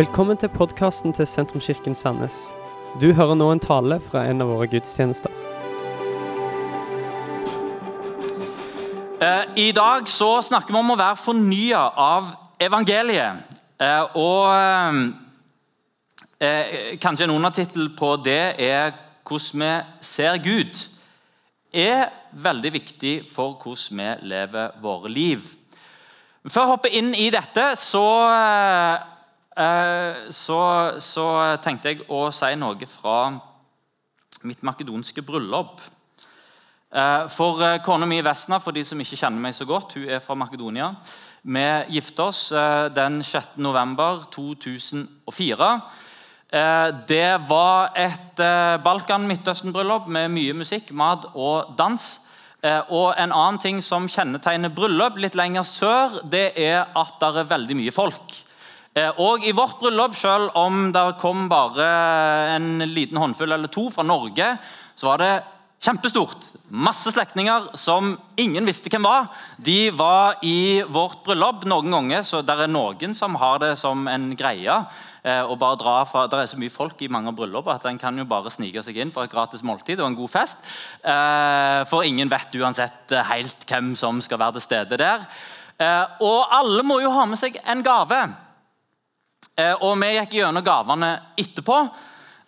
Velkommen til podkasten til Sentrumskirken Sandnes. Du hører nå en tale fra en av våre gudstjenester. Eh, I dag så snakker vi om å være fornya av evangeliet. Eh, og eh, kanskje en undertittel på det er 'Hvordan vi ser Gud'. er veldig viktig for hvordan vi lever våre liv. Før jeg hopper inn i dette, så, så, så tenkte jeg å si noe fra mitt makedonske bryllup. Eh, For eh, kona mi Vesna, for de som ikke kjenner meg så godt, hun er fra Makedonia. Vi gifta oss eh, den 6. november 2004. Eh, Det var et eh, Balkan-Midtøsten-bryllup med mye musikk, mat og dans. Eh, Og En annen ting som kjennetegner bryllup litt lenger sør, det er at det er veldig mye folk. Eh, Og I vårt bryllup, selv om det kom bare en liten håndfull eller to fra Norge, så var det kjempestort. Masse slektninger som ingen visste hvem var. De var i vårt bryllup noen ganger, så det er noen som har det som en greie. Og bare dra fra, Det er så mye folk i mange bryllup at en kan jo bare snike seg inn for et gratis måltid og en god fest. Eh, For ingen vet uansett eh, helt hvem som skal være til stede der. Eh, Og alle må jo ha med seg en gave. Eh, Og vi gikk gjennom gavene etterpå.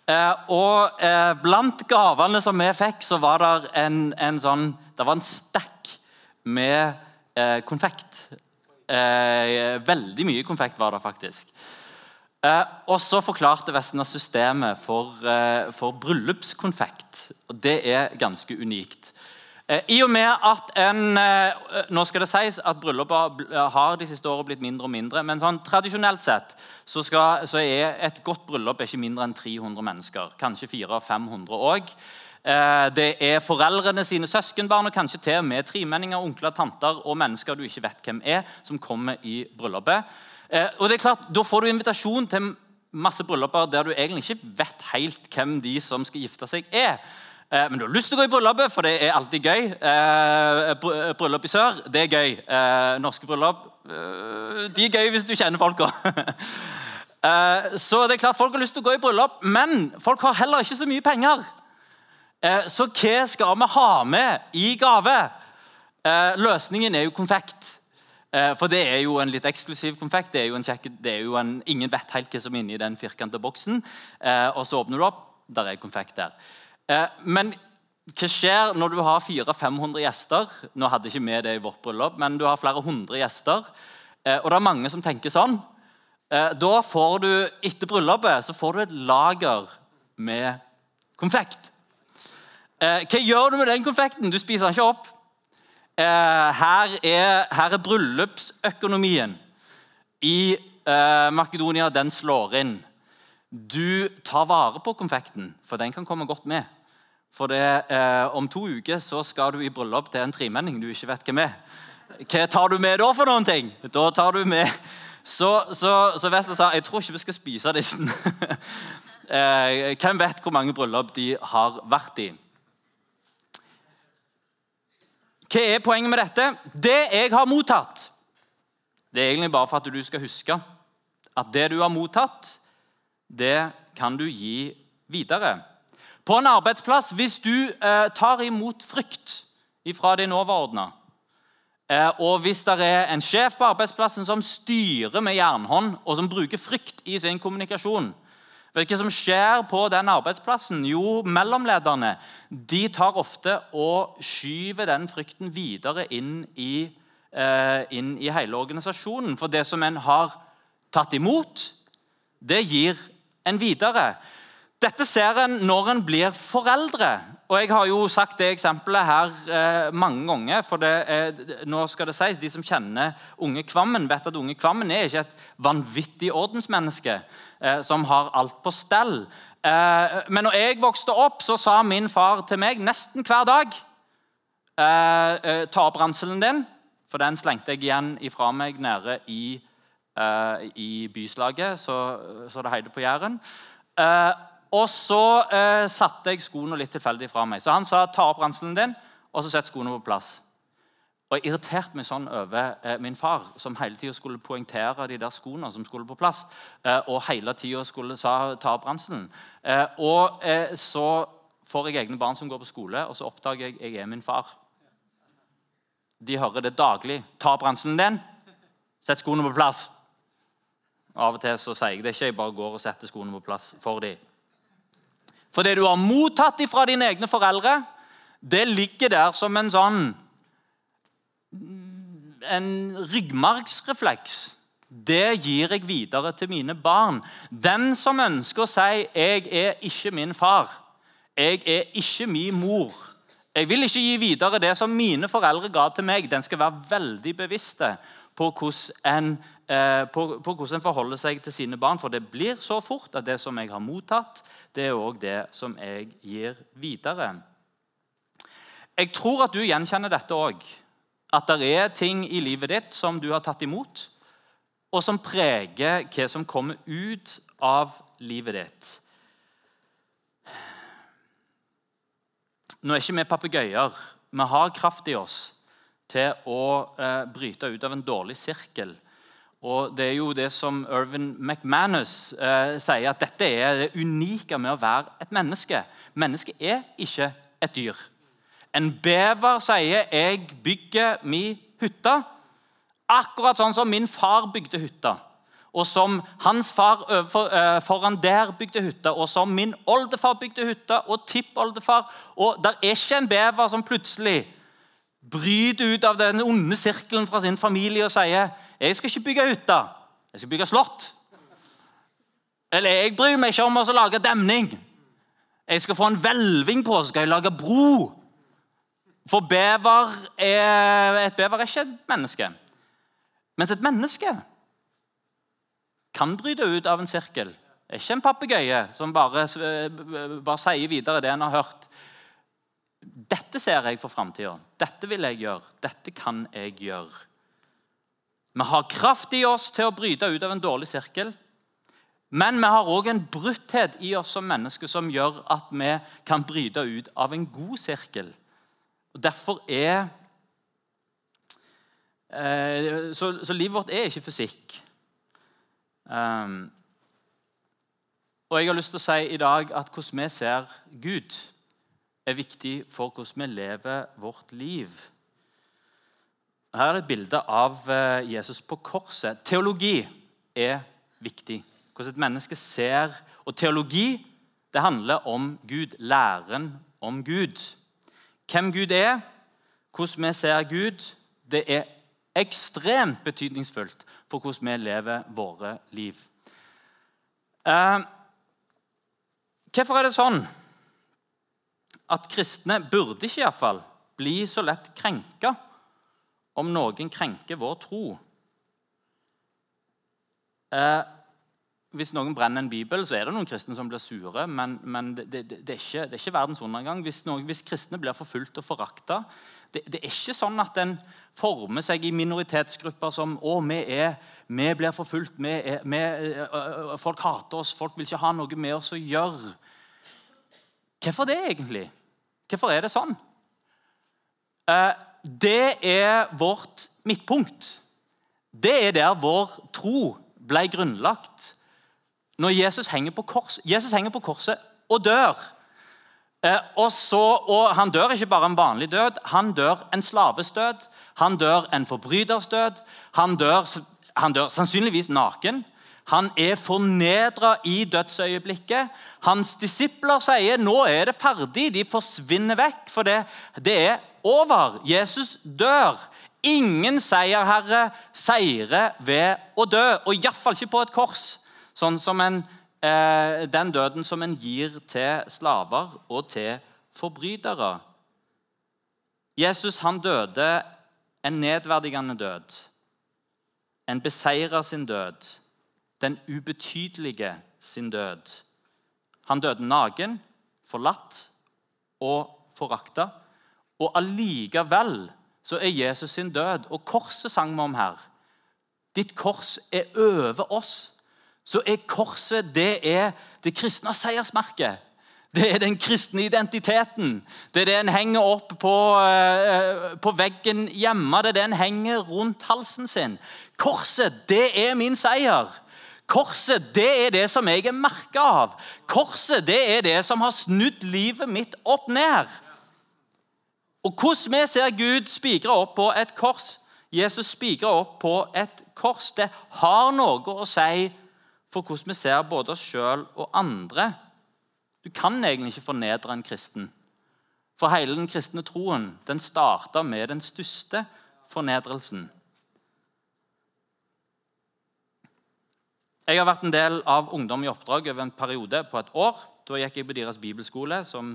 Eh, og eh, blant gavene som vi fikk, så var det en, en sånn Det var en stakk med konfekt. Veldig mye konfekt var det faktisk. Eh, og så forklarte Vestnes systemet for, eh, for bryllupskonfekt. og Det er ganske unikt. Eh, I og med at en, eh, Nå skal det sies at brylluper har de siste årene blitt mindre og mindre. Men sånn tradisjonelt sett så, skal, så er et godt bryllup ikke mindre enn 300 mennesker. Kanskje 400-500 òg. Det er foreldrene sine søskenbarn og kanskje til og med tremenninger, onkler, tanter og mennesker du ikke vet hvem er, som kommer i bryllupet. Eh, Og det er klart, Da får du invitasjon til masse brylluper der du egentlig ikke vet helt hvem de som skal gifte seg, er. Eh, Men du har lyst til å gå i bryllupet, for det er alltid gøy. Eh, Bryllup i sør, det er gøy. Eh, Norske bryllup eh, de er gøy hvis du kjenner folka. Eh, Så det er klart Folk har lyst til å gå i bryllup, men folk har heller ikke så mye penger. Eh, Så hva skal vi ha med i gave? Eh, Løsningen er jo konfekt. Eh, For det er jo en litt eksklusiv konfekt. Det er jo en kjekke, det er jo en, ingen vet helt hva som er inni den firkanta boksen. Eh, og så åpner du opp, der er konfekt der. Eh, men hva skjer når du har 400-500 gjester? Nå hadde ikke vi det i vårt bryllup, men du har flere hundre gjester. Eh, og det er mange som tenker sånn. Eh, da får du, etter bryllupet så får du et lager med konfekt. Hva gjør du med den konfekten? Du spiser den ikke opp. Her, er, her er bryllupsøkonomien i Makedonia. Den slår inn. Du tar vare på konfekten, for den kan komme godt med. For det, eh, Om to uker så skal du i bryllup til en tremenning du ikke vet hvem er. Hva tar du med da for noen ting? Da tar du med Så, så, så Wester sa jeg tror ikke vi skal spise disse. eh, hvem vet hvor mange bryllup de har vært i? Hva er poenget med dette? Det jeg har mottatt, det er egentlig bare for at du skal huske at det du har mottatt, det kan du gi videre. På en arbeidsplass, hvis du eh, tar imot frykt fra din overordna, eh, og hvis det er en sjef på arbeidsplassen som styrer med jernhånd, og som bruker frykt i sin kommunikasjon Vet hva som skjer på den arbeidsplassen? Jo, mellomlederne de tar ofte og skyver den frykten videre inn i, eh, inn i hele organisasjonen. For det som en har tatt imot, det gir en videre. Dette ser en når en blir foreldre. Og Jeg har jo sagt det eksempelet her eh, mange ganger. for eh, nå skal det sies, De som kjenner Unge Kvammen, vet at Unge Kvammen er ikke et vanvittig ordensmenneske eh, som har alt på stell. Eh, men når jeg vokste opp, så sa min far til meg nesten hver dag eh, eh, Ta opp ranselen din, for den slengte jeg igjen ifra meg nede i, eh, i byslaget, så, så det heide på Jæren. Eh, og så eh, satte jeg skoene litt tilfeldig fra meg. Så han sa ta opp ranselen din, og så sett skoene på plass. Og jeg irriterte meg sånn over eh, min far, som hele tida skulle poengtere de der skoene som skulle på plass, eh, og hele tida skulle sa, ta opp ranselen. Eh, og eh, så får jeg egne barn som går på skole, og så oppdager jeg jeg er min far. De hører det daglig. Ta opp ranselen din. Sett skoene på plass. Av og til så sier jeg det ikke. Jeg bare går og setter skoene på plass for dem. For det du har mottatt fra dine egne foreldre, det ligger der som en sånn en ryggmargsrefleks. Det gir jeg videre til mine barn. Den som ønsker å si 'jeg er ikke min far', 'jeg er ikke min mor', jeg vil ikke gi videre det som mine foreldre ga til meg. Den skal være veldig bevisste på hvordan en, eh, på, på hvordan en forholder seg til sine barn. For det blir så fort at det som jeg har mottatt, det er òg det som jeg gir videre. Jeg tror at du gjenkjenner dette òg. At det er ting i livet ditt som du har tatt imot, og som preger hva som kommer ut av livet ditt. Nå er ikke vi papegøyer. Vi har kraft i oss til å eh, bryte ut av en dårlig sirkel. Og Det er jo det som Irvin McManus eh, sier, at dette er det unike med å være et menneske. Mennesket er ikke et dyr. En bever sier 'jeg bygger mi hytte', akkurat sånn som min far bygde hytta og som hans far eh, foran der bygde hytta, og som min oldefar bygde hytta, og tippoldefar Og det er ikke en bever som plutselig bryter ut av den onde sirkelen fra sin familie og sier 'Jeg skal ikke bygge hytte, jeg skal bygge slott'. Eller 'Jeg bryr meg ikke om å lage demning'. Jeg skal få en hvelving på, så skal jeg lage bro. For bever er, et bever er ikke et menneske. Mens et menneske kan bryte ut av en sirkel. Det er ikke en papegøye som bare, bare, sier videre det en har hørt. Dette ser jeg for framtida. Dette vil jeg gjøre. Dette kan jeg gjøre. Vi har kraft i oss til å bryte ut av en dårlig sirkel. Men vi har òg en brutthet i oss som mennesker som gjør at vi kan bryte ut av en god sirkel. Og Derfor er eh, så, så livet vårt er ikke fysikk. Um, og jeg har lyst til å si i dag at hvordan vi ser Gud, er viktig for hvordan vi lever vårt liv. Her er et bilde av eh, Jesus på korset. Teologi er viktig. Hvordan et menneske ser Og teologi det handler om Gud, læren om Gud. Hvem Gud er, hvordan vi ser Gud, det er ekstremt betydningsfullt for hvordan vi lever våre liv. Eh, hvorfor er det sånn at kristne burde ikke i fall, bli så lett krenka om noen krenker vår tro? Eh, hvis noen brenner en bibel, så er det noen kristne som blir sure. Men, men det, det, det, er ikke, det, er ikke, verdens undergang. Hvis, noen, hvis kristne blir forfulgt og forakta, det, er ikke sånn at en former seg i minoritetsgrupper som å, vi, er, vi blir forfulgt, vi er, vi, folk hater oss, folk vil ikke ha noe med oss å gjøre. Hvorfor det, egentlig? Hvorfor er det sånn? Eh, det er vårt midtpunkt. Det er der vår tro ble grunnlagt når Jesus henger på, kors, Jesus henger på korset og dør. Eh, og, så, og Han dør ikke bare en vanlig død, han dør en slaves død. Han dør en forbryters død. Han dør, han dør sannsynligvis naken. Han er fornedra i dødsøyeblikket. Hans disipler sier nå er det ferdig. De forsvinner vekk, for det, det er over. Jesus dør. Ingen seierherre seirer ved å dø, og iallfall ikke på et kors. Sånn som en, eh, den døden som en gir til slaver og til forbrytere. Jesus han døde en nedverdigende død. En beseirer sin død. Den ubetydelige sin død. Han døde naken, forlatt og forakta. Og allikevel så er Jesus sin død, og korset sang vi om her. Ditt kors er over oss så er korset det, er det kristne seiersmerket. Det er den kristne identiteten. Det er det en henger opp på, eh, på veggen hjemme. Det er det en henger rundt halsen sin. Korset, det er min seier. Korset, det er det som jeg er merka av. Korset, det er det som har snudd livet mitt opp ned. Og hvordan vi ser Gud spikra opp på et kors, Jesus spikra opp på et kors, det har noe å si for hvordan vi ser både oss sjøl og andre. Du kan egentlig ikke fornedre en kristen. For hele den kristne troen den starta med den største fornedrelsen. Jeg har vært en del av Ungdom i oppdrag over en periode på et år. Da gikk jeg på deres bibelskole, som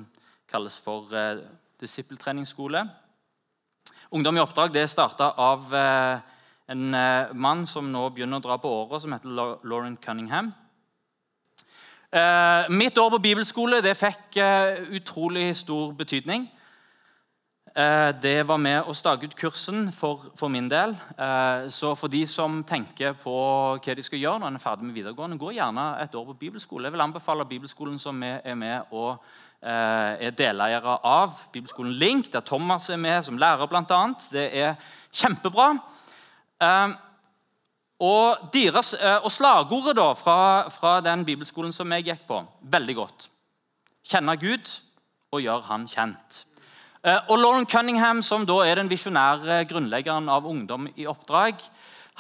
kalles for eh, disippeltreningsskole. Ungdom i oppdrag det starta av eh, en eh, mann som nå begynner å dra på året, som heter Lauren Cunningham. Eh, mitt år på bibelskole det fikk eh, utrolig stor betydning. Eh, det var med å stake ut kursen for, for min del. Eh, så for de som tenker på hva de skal gjøre når en er ferdig med videregående, gå gjerne et år på bibelskole. Jeg vil anbefale bibelskolen som vi er med og eh, er deleiere av. Bibelskolen Link, der Thomas er med som lærer, bl.a. Det er kjempebra. Og, deres, og slagordet da, fra, fra den bibelskolen som jeg gikk på, veldig godt. Kjenne Gud og gjøre Han kjent. Eh, og Lauren Cunningham, som da er den visjonære grunnleggeren av Ungdom i oppdrag,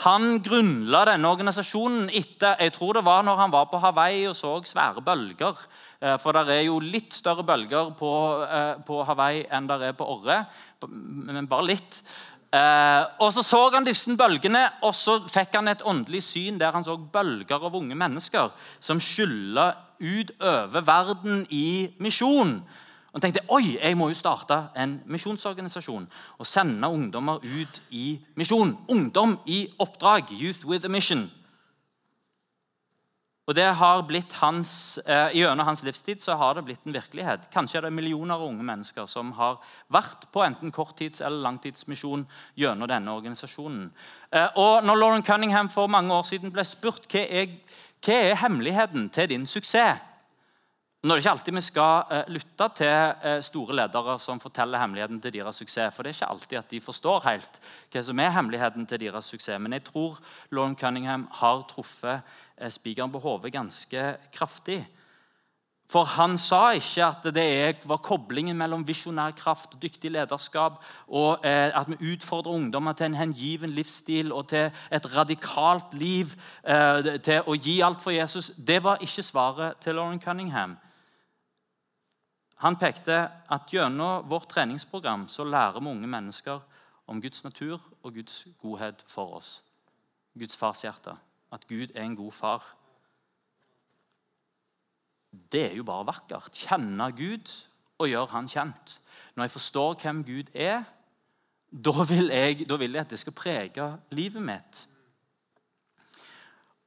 han grunnla denne organisasjonen etter jeg tror det var når han var på Hawaii og så svære bølger. Eh, for det er jo litt større bølger på, eh, på Hawaii enn det er på Orre. Men bare litt. Og Så så han disse bølgene, og så fikk han et åndelig syn der han så bølger av unge mennesker som skylla ut over verden i misjon. Og tenkte oi, jeg må jo starte en misjonsorganisasjon og sende ungdommer ut i misjon. Ungdom i oppdrag. Youth with a mission. Og det har blitt hans, eh, Gjennom hans livstid så har det blitt en virkelighet. Kanskje er det millioner av unge mennesker som har vært på enten korttids- eller langtidsmisjon gjennom denne organisasjonen. Eh, og når Lauren Cunningham for mange år siden ble spurt hva er, hva er hemmeligheten til din suksess, nå er det ikke alltid vi skal uh, lytte til uh, store ledere som forteller hemmeligheten til deres suksess. For det er ikke alltid at de forstår helt hva som er hemmeligheten til deres suksess. Men jeg tror Lauren Cunningham har truffet uh, spikeren på hodet ganske kraftig. For han sa ikke at det var koblingen mellom visjonær kraft og dyktig lederskap, og eh, at vi utfordrer ungdommer til en hengiven livsstil og til et radikalt liv, eh, til å gi alt for Jesus. Det var ikke svaret til Lauren Cunningham. Han pekte at gjennom vårt treningsprogram så lærer vi unge mennesker om Guds natur og Guds godhet for oss. Guds fars hjerte. At Gud er en god far. Det er jo bare vakkert. Kjenne Gud og gjøre Han kjent. Når jeg forstår hvem Gud er, da vil jeg, da vil jeg at det skal prege livet mitt.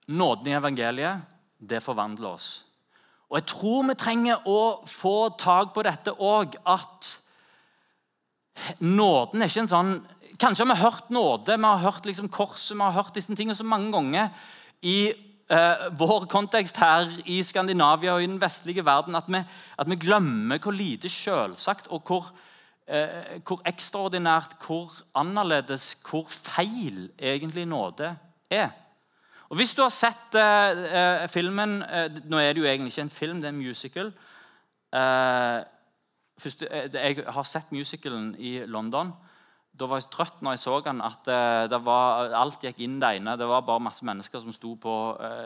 Nåden i evangeliet, det forvandler oss. Og Jeg tror vi trenger å få tak på dette òg, at nåden er ikke en sånn Kanskje har vi hørt nåde, vi har hørt liksom korset, vi har hørt disse tingene så mange ganger i eh, vår kontekst her i Skandinavia og i den vestlige verden at vi, at vi glemmer hvor lite selvsagt og hvor, eh, hvor ekstraordinært, hvor annerledes, hvor feil egentlig nåde er. Og Hvis du har sett uh, filmen uh, Nå er det jo egentlig ikke en film, det er en musical. Uh, først, jeg har sett musicalen i London. Da var jeg trøtt når jeg så den. at var, Alt gikk inn det ene. Det var bare masse mennesker som sto på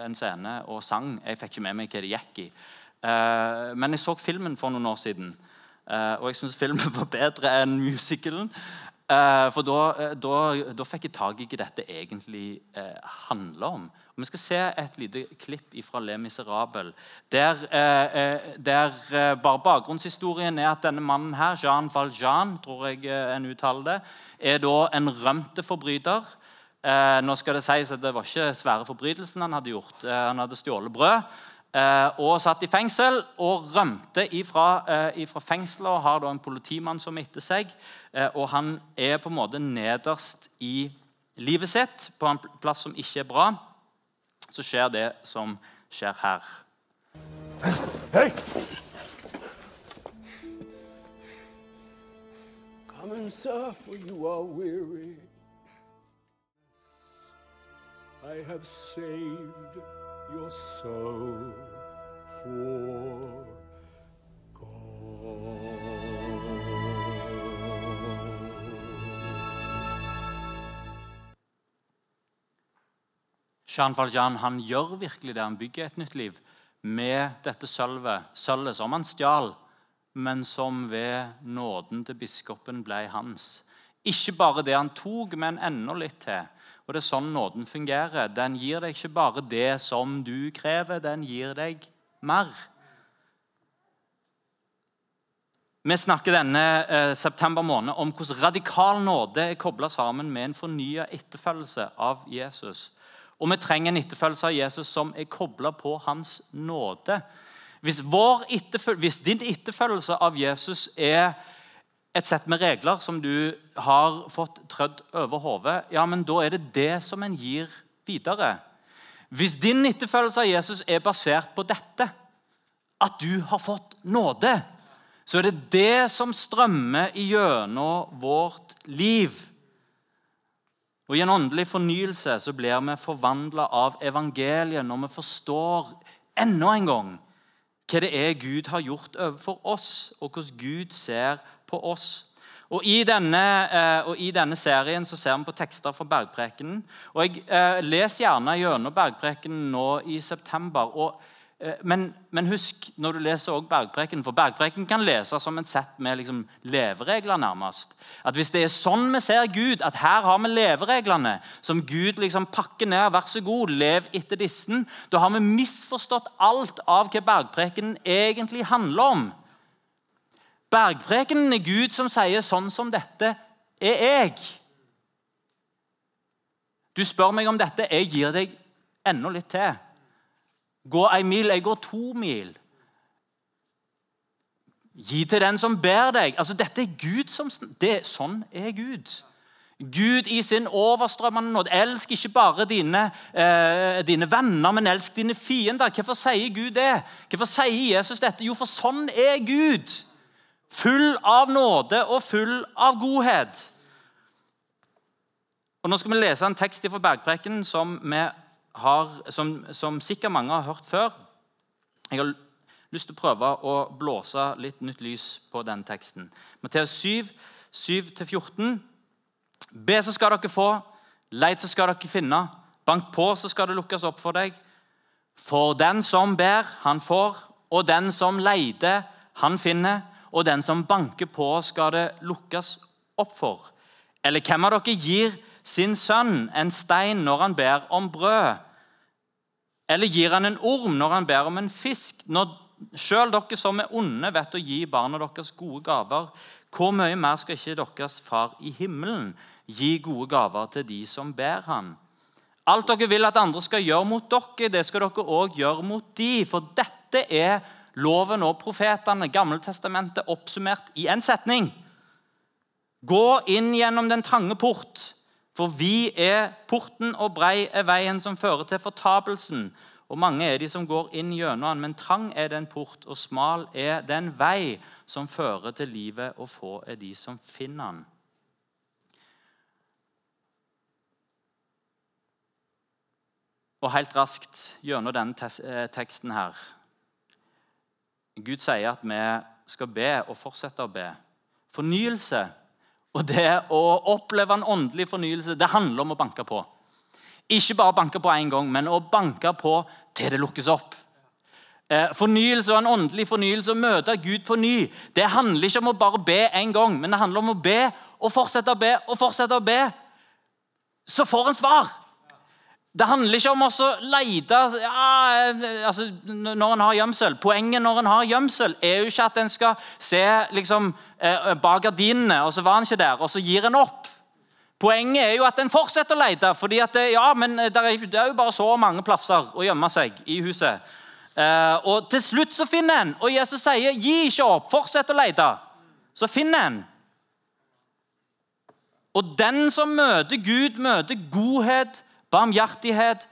en scene og sang. Jeg fikk ikke med meg hva det gikk i. Men jeg så filmen for noen år siden. og jeg syns filmen var bedre enn musicalen. Eh, for da, eh, da, da, fikk jeg tak i hva dette egentlig eh, handler om. Og vi skal se et lite klipp fra Le Miserable, der, der bare bakgrunnshistorien er at denne mannen her, Jean Valjean, tror jeg en uttaler det, er da en rømte forbryter. nå skal det sies at Det var ikke svære forbrytelsen han hadde gjort. han hadde stjålet brød. Eh, og satt i fengsel og rømte ifra, eh, ifra fengselet og har da en politimann som er etter seg. Eh, og han er på en måte nederst i livet sitt, på en plass som ikke er bra. Så skjer det som skjer her. Hei! Come and serve, for you are weary. I have saved your soul for Jean Valjean han gjør virkelig det. Han bygger et nytt liv med dette sølvet, sølvet som han stjal, men som ved nåden til biskopen ble hans. Ikke bare det han tok, men enda litt til. Og Det er sånn nåden fungerer. Den gir deg ikke bare det som du krever, den gir deg mer. Vi snakker denne eh, september måned om hvordan radikal nåde er kobla sammen med en fornya etterfølgelse av Jesus. Og vi trenger en etterfølgelse av Jesus som er kobla på hans nåde. Hvis, hvis, din etterfølgelse av Jesus er et sett med regler som du har fått trødd over hodet, ja, men da er det det som en gir videre. Hvis din etterfølgelse av Jesus er basert på dette, at du har fått nåde, så er det det som strømmer gjennom vårt liv. Og I en åndelig fornyelse så blir vi forvandla av evangeliet når vi forstår enda en gang hva det er Gud har gjort overfor oss, og hvordan Gud ser på oss. Og i, denne, eh, og I denne serien så ser vi på tekster fra Bergprekenen. Og Jeg eh, leser gjerne gjennom Bergprekenen nå i september. og Eh, men, men, husk når du leser også Bergpreken, for Bergpreken kan leses som et sett med liksom leveregler. nærmest. At Hvis det er sånn vi ser Gud, at her har vi levereglene som Gud liksom pakker ned, vær så god, lev etter disse, da har vi misforstått alt av hva Bergpreken egentlig handler om. Bergprekenen er Gud som sier sånn som dette er jeg. Du spør meg om dette, jeg gir deg enda litt til. Gå ei mil, jeg går to mil. Gi til den som ber deg. Altså, Dette er Gud som det, Sånn er Gud. Gud i sin overstrømmende nåde. Elsk ikke bare dine, eh, dine, venner, men elsk dine fiender. Hvorfor sier Gud det? Hvorfor sier Jesus dette? Jo, for sånn er Gud. Full av nåde og full av godhet. Og Nå skal vi lese en tekst fra Bergpreken som har, som, som, sikkert mange har hørt før. Jeg har lyst til å prøve å blåse litt nytt lys på den teksten. Matteus 7, 7-14. Be, så skal dere få. Leit, så skal dere finne. Bank på, så skal det lukkes opp for deg. For den som ber, han får. Og den som leiter, han finner. Og den som banker på, skal det lukkes opp for. Eller hvem av dere gir sin sønn en stein når han ber om brød? Eller gir han en orm når han ber om en fisk? Når sjøl dere som er onde, vet å gi barna deres gode gaver, hvor mye mer skal ikke deres far i himmelen gi gode gaver til de som ber han? Alt dere vil at andre skal gjøre mot dere, det skal dere òg gjøre mot de, for dette er loven og profetene, Gammeltestamentet, oppsummert i en setning. Gå inn gjennom den trange port. For vi er porten, og brei er veien som fører til fortapelsen. Og mange er de som går inn gjennom den, men trang er den port, og smal er den vei som fører til livet, og få er de som finner den. Og helt raskt gjennom denne eh, teksten her Gud sier at vi skal be og fortsette å be. Fornyelse og det å oppleve en åndelig fornyelse det handler om å banke på. Ikke bare banke på én gang, men å banke på til det lukkes opp. Eh, fornyelse og en åndelig fornyelse, å møte Gud på ny, det handler ikke om å bare be én gang, men det handler om å be og fortsette å be og fortsette å be. Så får en svar. Det handler ikke om å lete ja, altså, når en har gjemsel. Poenget når en har gjemsel, er jo ikke at en skal se liksom, eh, bak gardinene, og så var han ikke der, og så gir en opp. Poenget er jo at en fortsetter å lete. at det, ja, men det er, jo bare så mange plasser å gjemme seg i huset. Eh, og til slutt så finner en, og Jesus sier, 'Gi ikke opp, fortsett å lete'. Så finner en. Og den som møter Gud, møter godhet barmhjertighet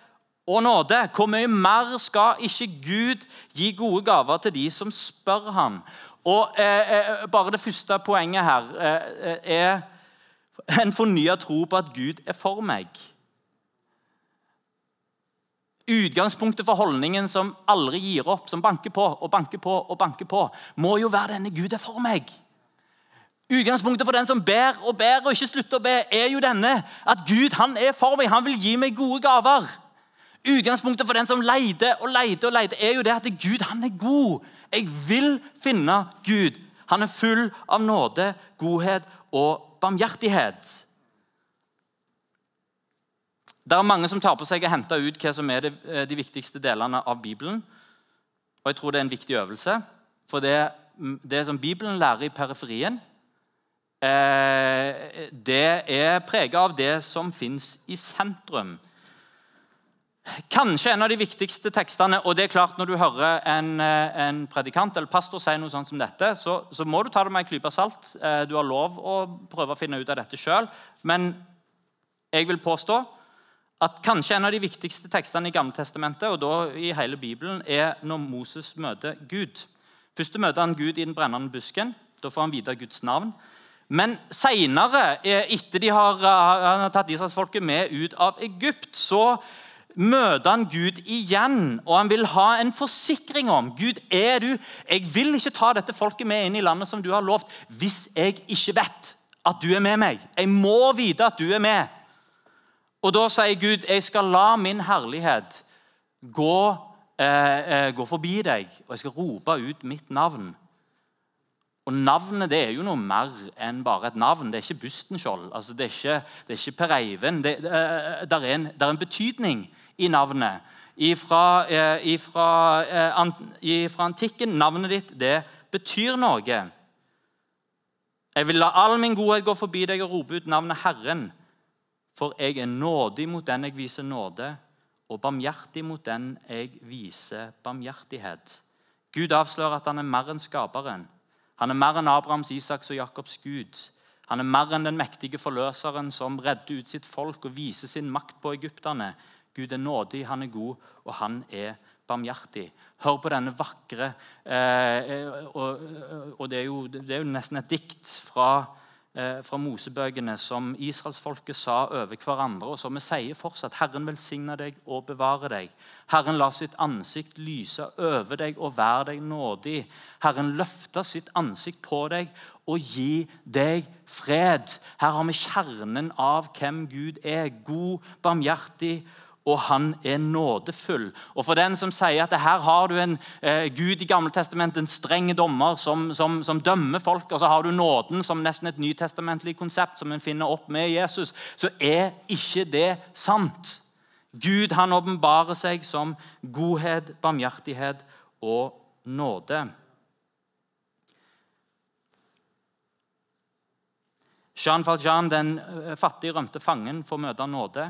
og nåde. Hvor mye mer skal ikke Gud gi gode gaver til de som spør ham? Og eh, eh, Bare det første poenget her eh, er en fornya tro på at Gud er for meg. Utgangspunktet for holdningen som aldri gir opp, som banker på og banker på, og banker på, må jo være denne Gud er for meg. Utgangspunktet for den som ber og ber og ikke slutter å be, er jo denne at Gud han er for meg, han vil gi meg gode gaver. Utgangspunktet for den som leter og leter, og leter, er jo det at Gud han er god. Jeg vil finne Gud. Han er full av nåde, godhet og barmhjertighet. Det er mange som tar på seg å hente ut hva som er eh, de, viktigste delene av Bibelen. Og jeg tror det er en viktig øvelse. For det, det som Bibelen lærer i periferien, eh, det er preget av det som fins i sentrum. Kanskje en av de viktigste tekstene og det er klart Når du hører en, eh, en predikant eller pastor si noe sånt som dette, så, så, må du ta det med en klype salt. Eh, du har lov å prøve å finne ut av dette sjøl. Men jeg vil påstå at kanskje en av de viktigste tekstene i Gamletestamentet og da i hele Bibelen, er når Moses møter Gud. Først møter han Gud i den brennende busken. Da får han vite Guds navn. Men seinere, eh, etter de har, har tatt israelsfolket med ut av Egypt, så møter han Gud igjen, og han vil ha en forsikring om Gud, er du Jeg vil ikke ta dette folket med inn i landet som du har lovt, hvis jeg ikke vet at du er med meg. Jeg må vite at du er med. Og Da sier Gud, 'Jeg skal la min herlighet gå, eh, eh, gå forbi deg, og jeg skal rope ut mitt navn.' Og Navnet det er jo noe mer enn bare et navn. Det er ikke Bustenskjold. Altså, det, er ikke, det er ikke Per Eivind. Det, det, det, er en, det, er en, betydning i navnet. Ifra, eh, ifra, eh, ifra antikken Navnet ditt, det betyr noe. Jeg vil la all min godhet gå forbi deg og rope ut navnet Herren. For jeg er nådig mot den jeg viser nåde, og barmhjertig mot den jeg viser barmhjertighet. Gud avslører at han er mer enn skaperen. Han er mer enn Abrahams, Isaks og Jakobs Gud. Han er mer enn den mektige forløseren som redder ut sitt folk og viser sin makt på egypterne. Gud er nådig, han er god, og han er barmhjertig. Hør på denne vakre eh, eh og, og det, er jo, det, er jo, nesten et dikt fra fra Mosebøkene som israelsfolket sa over hverandre, og som vi sier fortsatt. Herren velsigne deg og bevare deg. Herren la sitt ansikt lyse over deg og være deg nådig. Herren løfte sitt ansikt på deg og gi deg fred. Her har vi kjernen av hvem Gud er. God, barmhjertig og han er nådefull. Og For den som sier at her har du en eh, Gud i Gamle Testament, en streng dommer som, som, som, dømmer folk, og så har du nåden som nesten et nytestamentlig konsept som en finner opp med Jesus, så er ikke det sant. Gud han åpenbarer seg som godhet, barmhjertighet og nåde. Jean Valjean, den eh, fattige, rømte fangen, får møte nåde.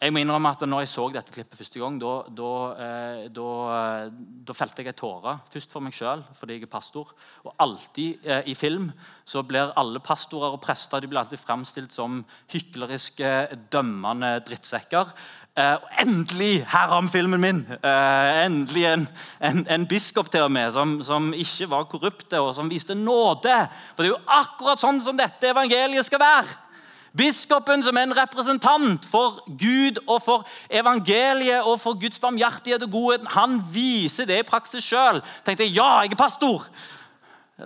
Jeg må innrømme at når jeg så dette klippet første gang, da, da, eh, da, eh, da felte jeg en tåre. Først for meg sjøl, fordi jeg er pastor. Og alltid eh, i film så blir alle pastorer og prester de blir alltid fremstilt som hykleriske, dømmende drittsekker. Eh, og endelig! Her har vi filmen min! Eh, endelig en, en, en, biskop til og med som, som ikke var korrupte, og som viste nåde. For det er jo akkurat sånn som dette evangeliet skal være. Biskopen som er en representant for Gud og for evangeliet og for Guds barmhjertighet og godhet, han viser det i praksis sjøl. tenkte jeg, ja, jeg er pastor.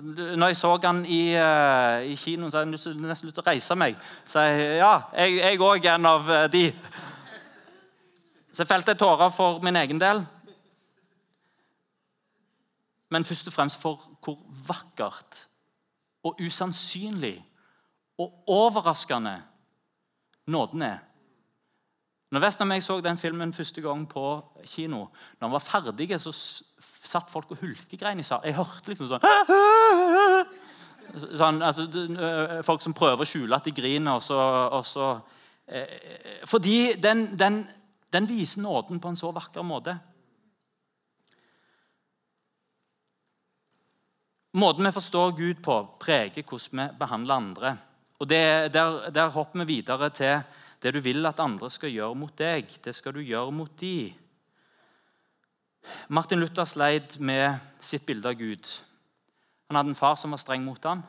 Når jeg så han i, uh, i kinoen, så hadde jeg nesten lyst til å reise meg. Så jeg, ja, jeg òg er en av uh, de. Så jeg felte tårer for min egen del. Men først og fremst for hvor vakkert og usannsynlig og overraskende nåden er. Når Vesten og jeg så den filmen første gang på kino, når han var ferdig, så satt folk og hulkegrein i salen. Jeg hørte liksom sånn Sånn, altså, folk som prøver å skjule at de griner. Og så, og så eh, fordi den, den, den, viser nåden på en så vakker måte. Måten vi forstår Gud på, preger hvordan vi behandler andre. Og det, der, der, hopper vi videre til det du vil at andre skal gjøre mot deg. Det skal du gjøre mot de. Martin Luther sleit med sitt bilde av Gud. Han hadde en far som var streng mot ham,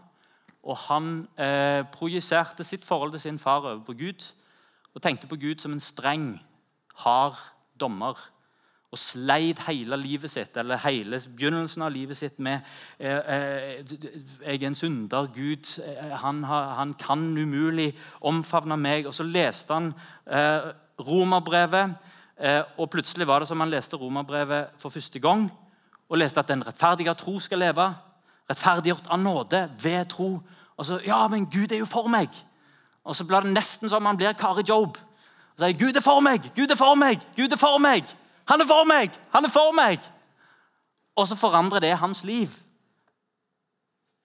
og han eh, projiserte sitt forhold til sin far over på Gud og tenkte på Gud som en streng, hard dommer. Og sleit hele livet sitt, eller hele begynnelsen av livet sitt med eh, eh, 'Jeg er en synder. Gud han, han, kan umulig omfavne meg.' Og så leste han eh, romerbrevet, eh, og plutselig var det som han leste romerbrevet for første gang og leste at den rettferdige tro skal leve. Rettferdiggjort av nåde ved tro. Og så, ja, men Gud er jo for meg. Og så blir det nesten som han blir Kari Job. Og sier, Gud er for meg, Gud er for meg, Gud er for meg. Han er for meg, han er for meg. Og så forandrer det hans liv.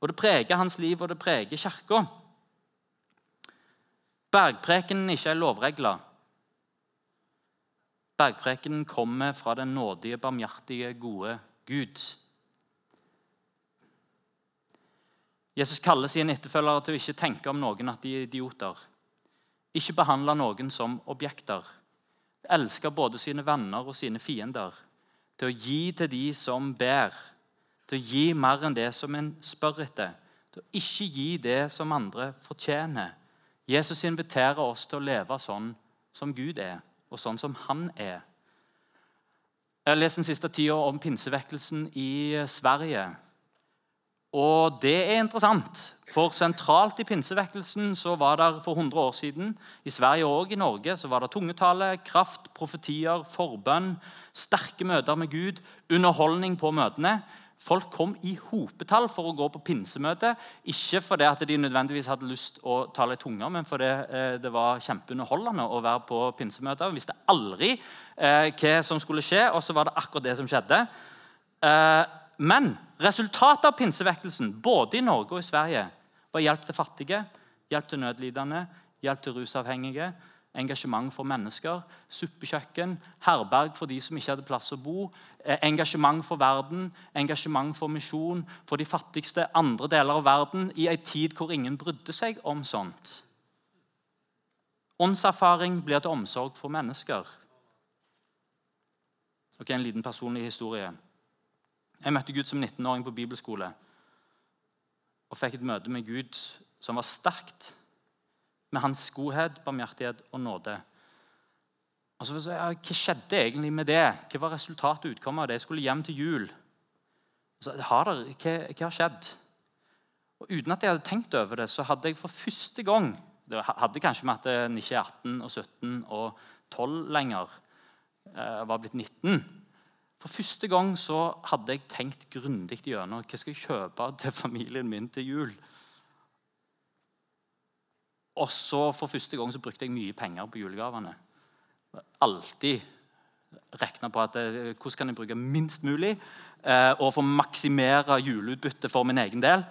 Og det preger hans liv, og det preger kirka. Bergprekenen ikke er lovregler. Bergprekenen kommer fra den nådige, barmhjertige, gode Gud. Jesus kaller sine etterfølgere til å ikke tenke om noen at de er idioter. Ikke behandle noen som objekter. Elske både sine venner og sine fiender. Til å gi til de som ber. Til å gi mer enn det som en spør etter. Til å ikke gi det som andre fortjener. Jesus inviterer oss til å leve sånn som Gud er, og sånn som Han er. Jeg har lest den siste tida om pinsevekkelsen i Sverige. Og det er interessant, for sentralt i pinsevekkelsen så var det for 100 år siden i Sverige og i Norge så var det tungetale, kraft, profetier, forbønn, sterke møter med Gud, underholdning på møtene. Folk kom i hopetall for å gå på pinsemøte. Ikke fordi at de nødvendigvis hadde lyst å tale i tunger, men fordi eh, det var kjempeunderholdende å være på pinsemøter. Vi visste aldri eh, hva som skulle skje, og så var det akkurat det som skjedde. Eh, men resultatet av pinsevekkelsen både i Norge og i Sverige var hjelp til fattige, hjelp til nødlidende, hjelp til rusavhengige, engasjement for mennesker, suppekjøkken, herberg for de som ikke hadde plass å bo, eh, engasjement for verden, engasjement for misjon, for de fattigste andre deler av verden i en tid hvor ingen brydde seg om sånt. Åndserfaring blir til omsorg for mennesker. Ok, En liten personlig historie. Jeg møtte Gud som 19-åring på bibelskole og fikk et møte med Gud som var sterkt, med hans godhet, barmhjertighet og nåde. Og så, ja, Hva skjedde egentlig med det? Hva var resultatet og utkommet av det? Jeg skulle hjem til jul. Så, har det, hva, hva, har skjedd? Og Uten at jeg hadde tenkt over det, så hadde jeg for første gang Det hadde kanskje med at en ikke er 18 og 17 og 12 lenger. Jeg var blitt 19. For første gang så hadde jeg tenkt grundig gjennom hva skal jeg kjøpe til familien min til jul. Og så for første gang så brukte jeg mye penger på julegavene. Alltid regna på at, eh, hvordan kan jeg bruke minst mulig eh, og få maksimere juleutbyttet for min egen del.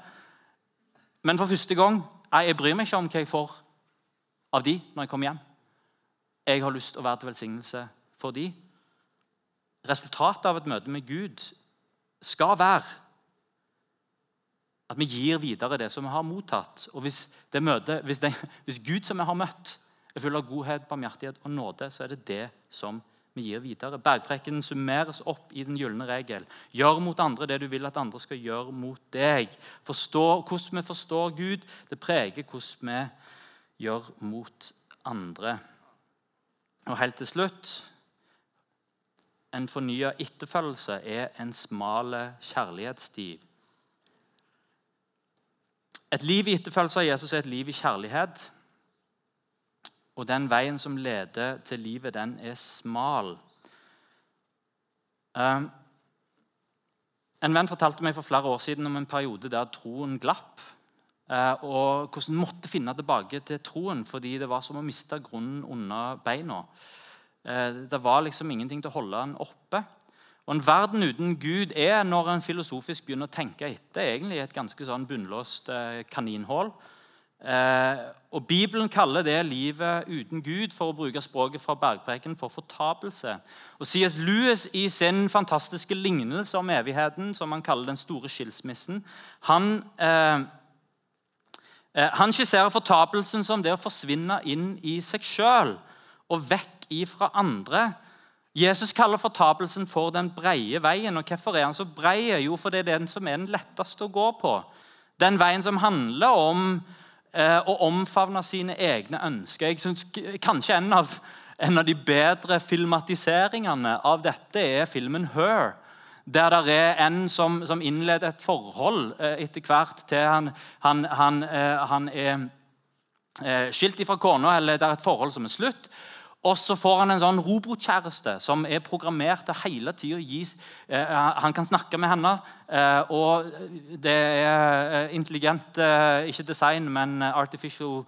Men for første gang jeg bryr meg ikke om hva jeg får av de når jeg kommer hjem. Jeg har lyst til å være til velsignelse for de resultatet av et møte med Gud skal være at vi gir videre det som vi har mottatt. Og Hvis, det møte, hvis, det, hvis Gud som vi har møtt, er full av godhet, barmhjertighet og nåde, så er det det som vi gir videre. Bergprekken summeres opp i den gylne regel. Gjør mot andre det du vil at andre skal gjøre mot deg. Forstå, hvordan vi forstår Gud, det preger hvordan vi gjør mot andre. Og helt til slutt en fornya etterfølgelse er en smal kjærlighetssti. Et liv i etterfølgelse av Jesus er et liv i kjærlighet. Og den veien som leder til livet, den er smal. Um, en venn fortalte meg for flere år siden om en periode der troen glapp. Uh, og hvordan måtte finne tilbake til troen fordi det var som å miste grunnen under beina. Eh, det var liksom ingenting til å holde han oppe. Og En verden uten Gud er, når en filosofisk begynner å tenke etter, egentlig et ganske sånn bunnlåst eh, kaninhull. Eh, og Bibelen kaller det livet uten Gud, for å bruke språket fra bergpreken, for fortapelse. Og C.S. Lewis i sin fantastiske lignelse om evigheten, som han kaller den store skilsmissen, han, eh, han skisserer fortapelsen som det å forsvinne inn i seg sjøl og vekk ifra andre. Jesus kaller fortapelsen for den breie veien. og Hvorfor er han så brei? Jo, for det er den som er den letteste å gå på. Den veien som handler om eh, å omfavne sine egne ønsker. Jeg synes Kanskje en av, en av de bedre filmatiseringene av dette er filmen 'Her'. Der det er en som, som innleder et forhold eh, etter hvert til han, han, han, eh, han er eh, skilt fra kona, eller det er et forhold som er slutt. Og så får han en sånn robotkjæreste som er programmert til hele tida gis eh, Han kan snakke med henne, eh, og det er eh, intelligent eh, Ikke design, men artificial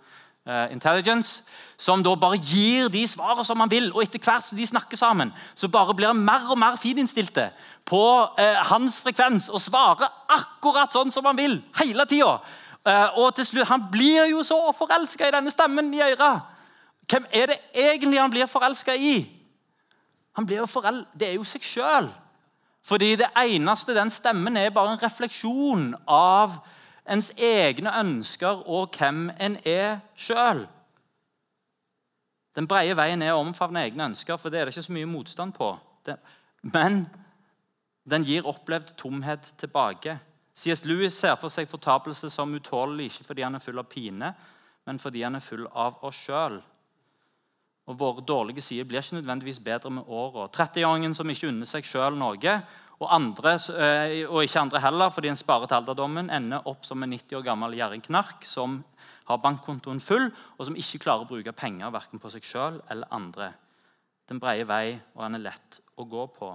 eh, intelligence. Som da bare gir de svarene som han vil. Og etter hvert som de snakker sammen, så bare blir han mer og mer fininnstilte på eh, hans frekvens og svarer akkurat sånn som han vil hele tida. og til slutt, Han blir jo så forelska i denne stemmen i øret hvem er det egentlig han blir forelska i? Han blir jo det er jo seg sjøl. Fordi det eneste den stemmen er, bare en refleksjon av ens egne ønsker og hvem en er sjøl. Den brede veien er å omfavne egne ønsker, for det er det ikke så mye motstand på. Men den gir opplevd tomhet tilbake. C.S. Lewis ser for seg fortapelse som utålelig, ikke fordi han er full av pine, men fordi han er full av oss sjøl. Og Våre dårlige sider blir ikke nødvendigvis bedre med åra. 30-åringen som ikke unner seg sjøl noe, og, andre, eh, og, ikke andre heller fordi en sparer til alderdommen, ender opp som en 90 år gammel gjerringknark som har bankkontoen full, og som ikke klarer å bruke penger verken på seg sjøl eller andre. Den breie vei, og den er lett å gå på.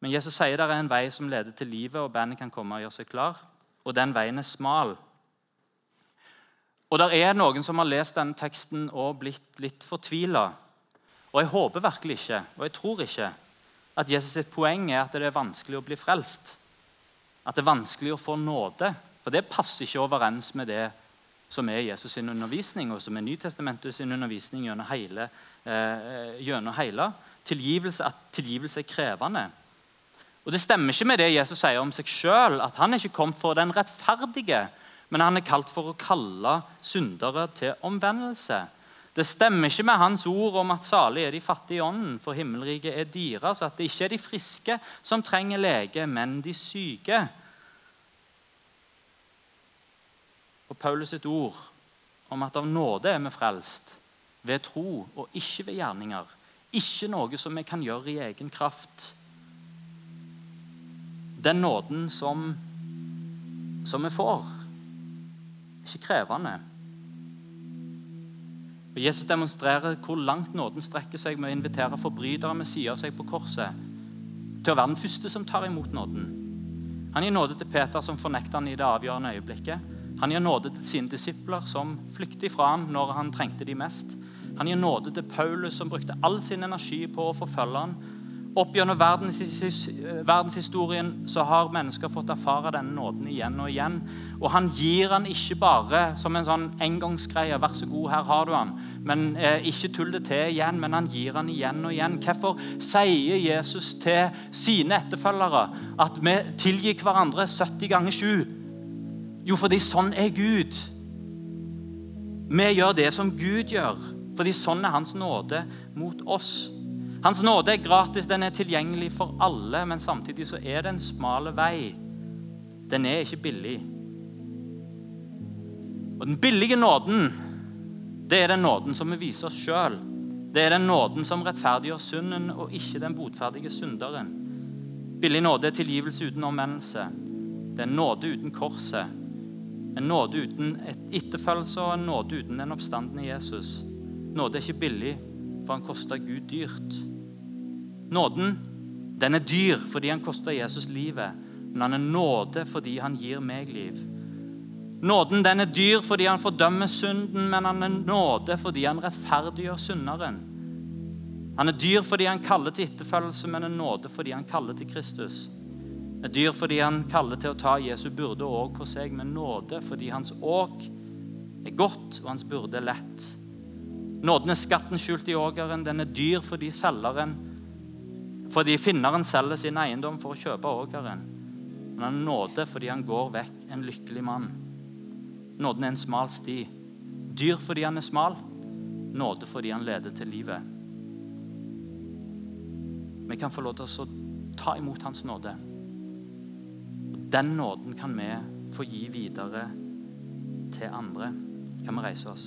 Men Jesus sier det er en vei som leder til livet, og bandet kan komme og gjøre seg klar. Og den veien er smal. Og det er noen som har lest denne teksten og blitt litt fortvila. Og jeg håper virkelig ikke, og jeg tror ikke, at Jesus sitt poeng er at det er vanskelig å bli frelst. At det er vanskelig å få nåde. For det passer ikke overens med det som er Jesus' sin undervisning, og som er Nytestamentet sin undervisning gjennom hele. Eh, gjennom hele. Tilgivelse, at tilgivelse er krevende. Og Det stemmer ikke med det Jesus sier om seg sjøl, at han er ikke kommet for den rettferdige, men han er kalt for å kalle syndere til omvendelse. Det stemmer ikke med hans ord om at salig er de fattige i ånden, for himmelriket er deres. At det ikke er de friske som trenger lege, men de syke. Og Paulus sitt ord om at av nåde er vi frelst, ved tro og ikke ved gjerninger. Ikke noe som vi kan gjøre i egen kraft. Den nåden som, som vi får ikke krevende. Og Jesus demonstrerer hvor langt nåden strekker seg med å invitere forbrytere med sida av seg på korset til å være den første som tar imot nåden. Han gir nåde til Peter, som fornekter han i det avgjørende øyeblikket. Han gir nåde til sine disipler, som flykter fra han når han trengte de mest. Han gir nåde til Paulus, som brukte all sin energi på å forfølge han opp gjennom verdenshistorien så har mennesker fått erfare denne nåden igjen og igjen. Og han gir han ikke bare som en sånn engangsgreie. 'Vær så god, her har du han.' Men eh, Ikke tull det til igjen, men han gir han igjen og igjen. Hvorfor sier Jesus til sine etterfølgere at vi tilgir hverandre 70 ganger 7? Jo, fordi sånn er Gud. Vi gjør det som Gud gjør, fordi sånn er Hans nåde mot oss. Hans nåde er gratis, den er tilgjengelig for alle, men samtidig så er det en smal vei. Den er ikke billig. Og Den billige nåden, det er den nåden som vi viser oss sjøl. Det er den nåden som rettferdiggjør synden, og ikke den botferdige synderen. Billig nåde er tilgivelse uten omvendelse. Det er en nåde uten korset. En nåde uten et etterfølgelse og en nåde uten den oppstandende Jesus. Nåde er ikke billig, for han kosta Gud dyrt. Nåden den er dyr fordi han koster Jesus livet, men han er nåde fordi han gir meg liv. Nåden den er dyr fordi han fordømmer synden, men han er nåde fordi han rettferdiggjør synderen. Han er dyr fordi han kaller til etterfølgelse, men er nåde fordi han kaller til Kristus. Han er dyr fordi han kaller til å ta Jesu byrde òg på seg, men nåde fordi hans åk er godt og hans byrde lett. Nåden er skatten skjult i ågeren. Den er dyr fordi selgeren fordi finneren selger sin eiendom for å kjøpe ågeren. Men han er nåde fordi han går vekk en lykkelig mann. Nåden er en smal sti. Dyr fordi han er smal. Nåde fordi han leder til livet. Vi kan få lov til å ta imot Hans nåde. Den nåden kan vi få gi videre til andre. Kan vi reise oss?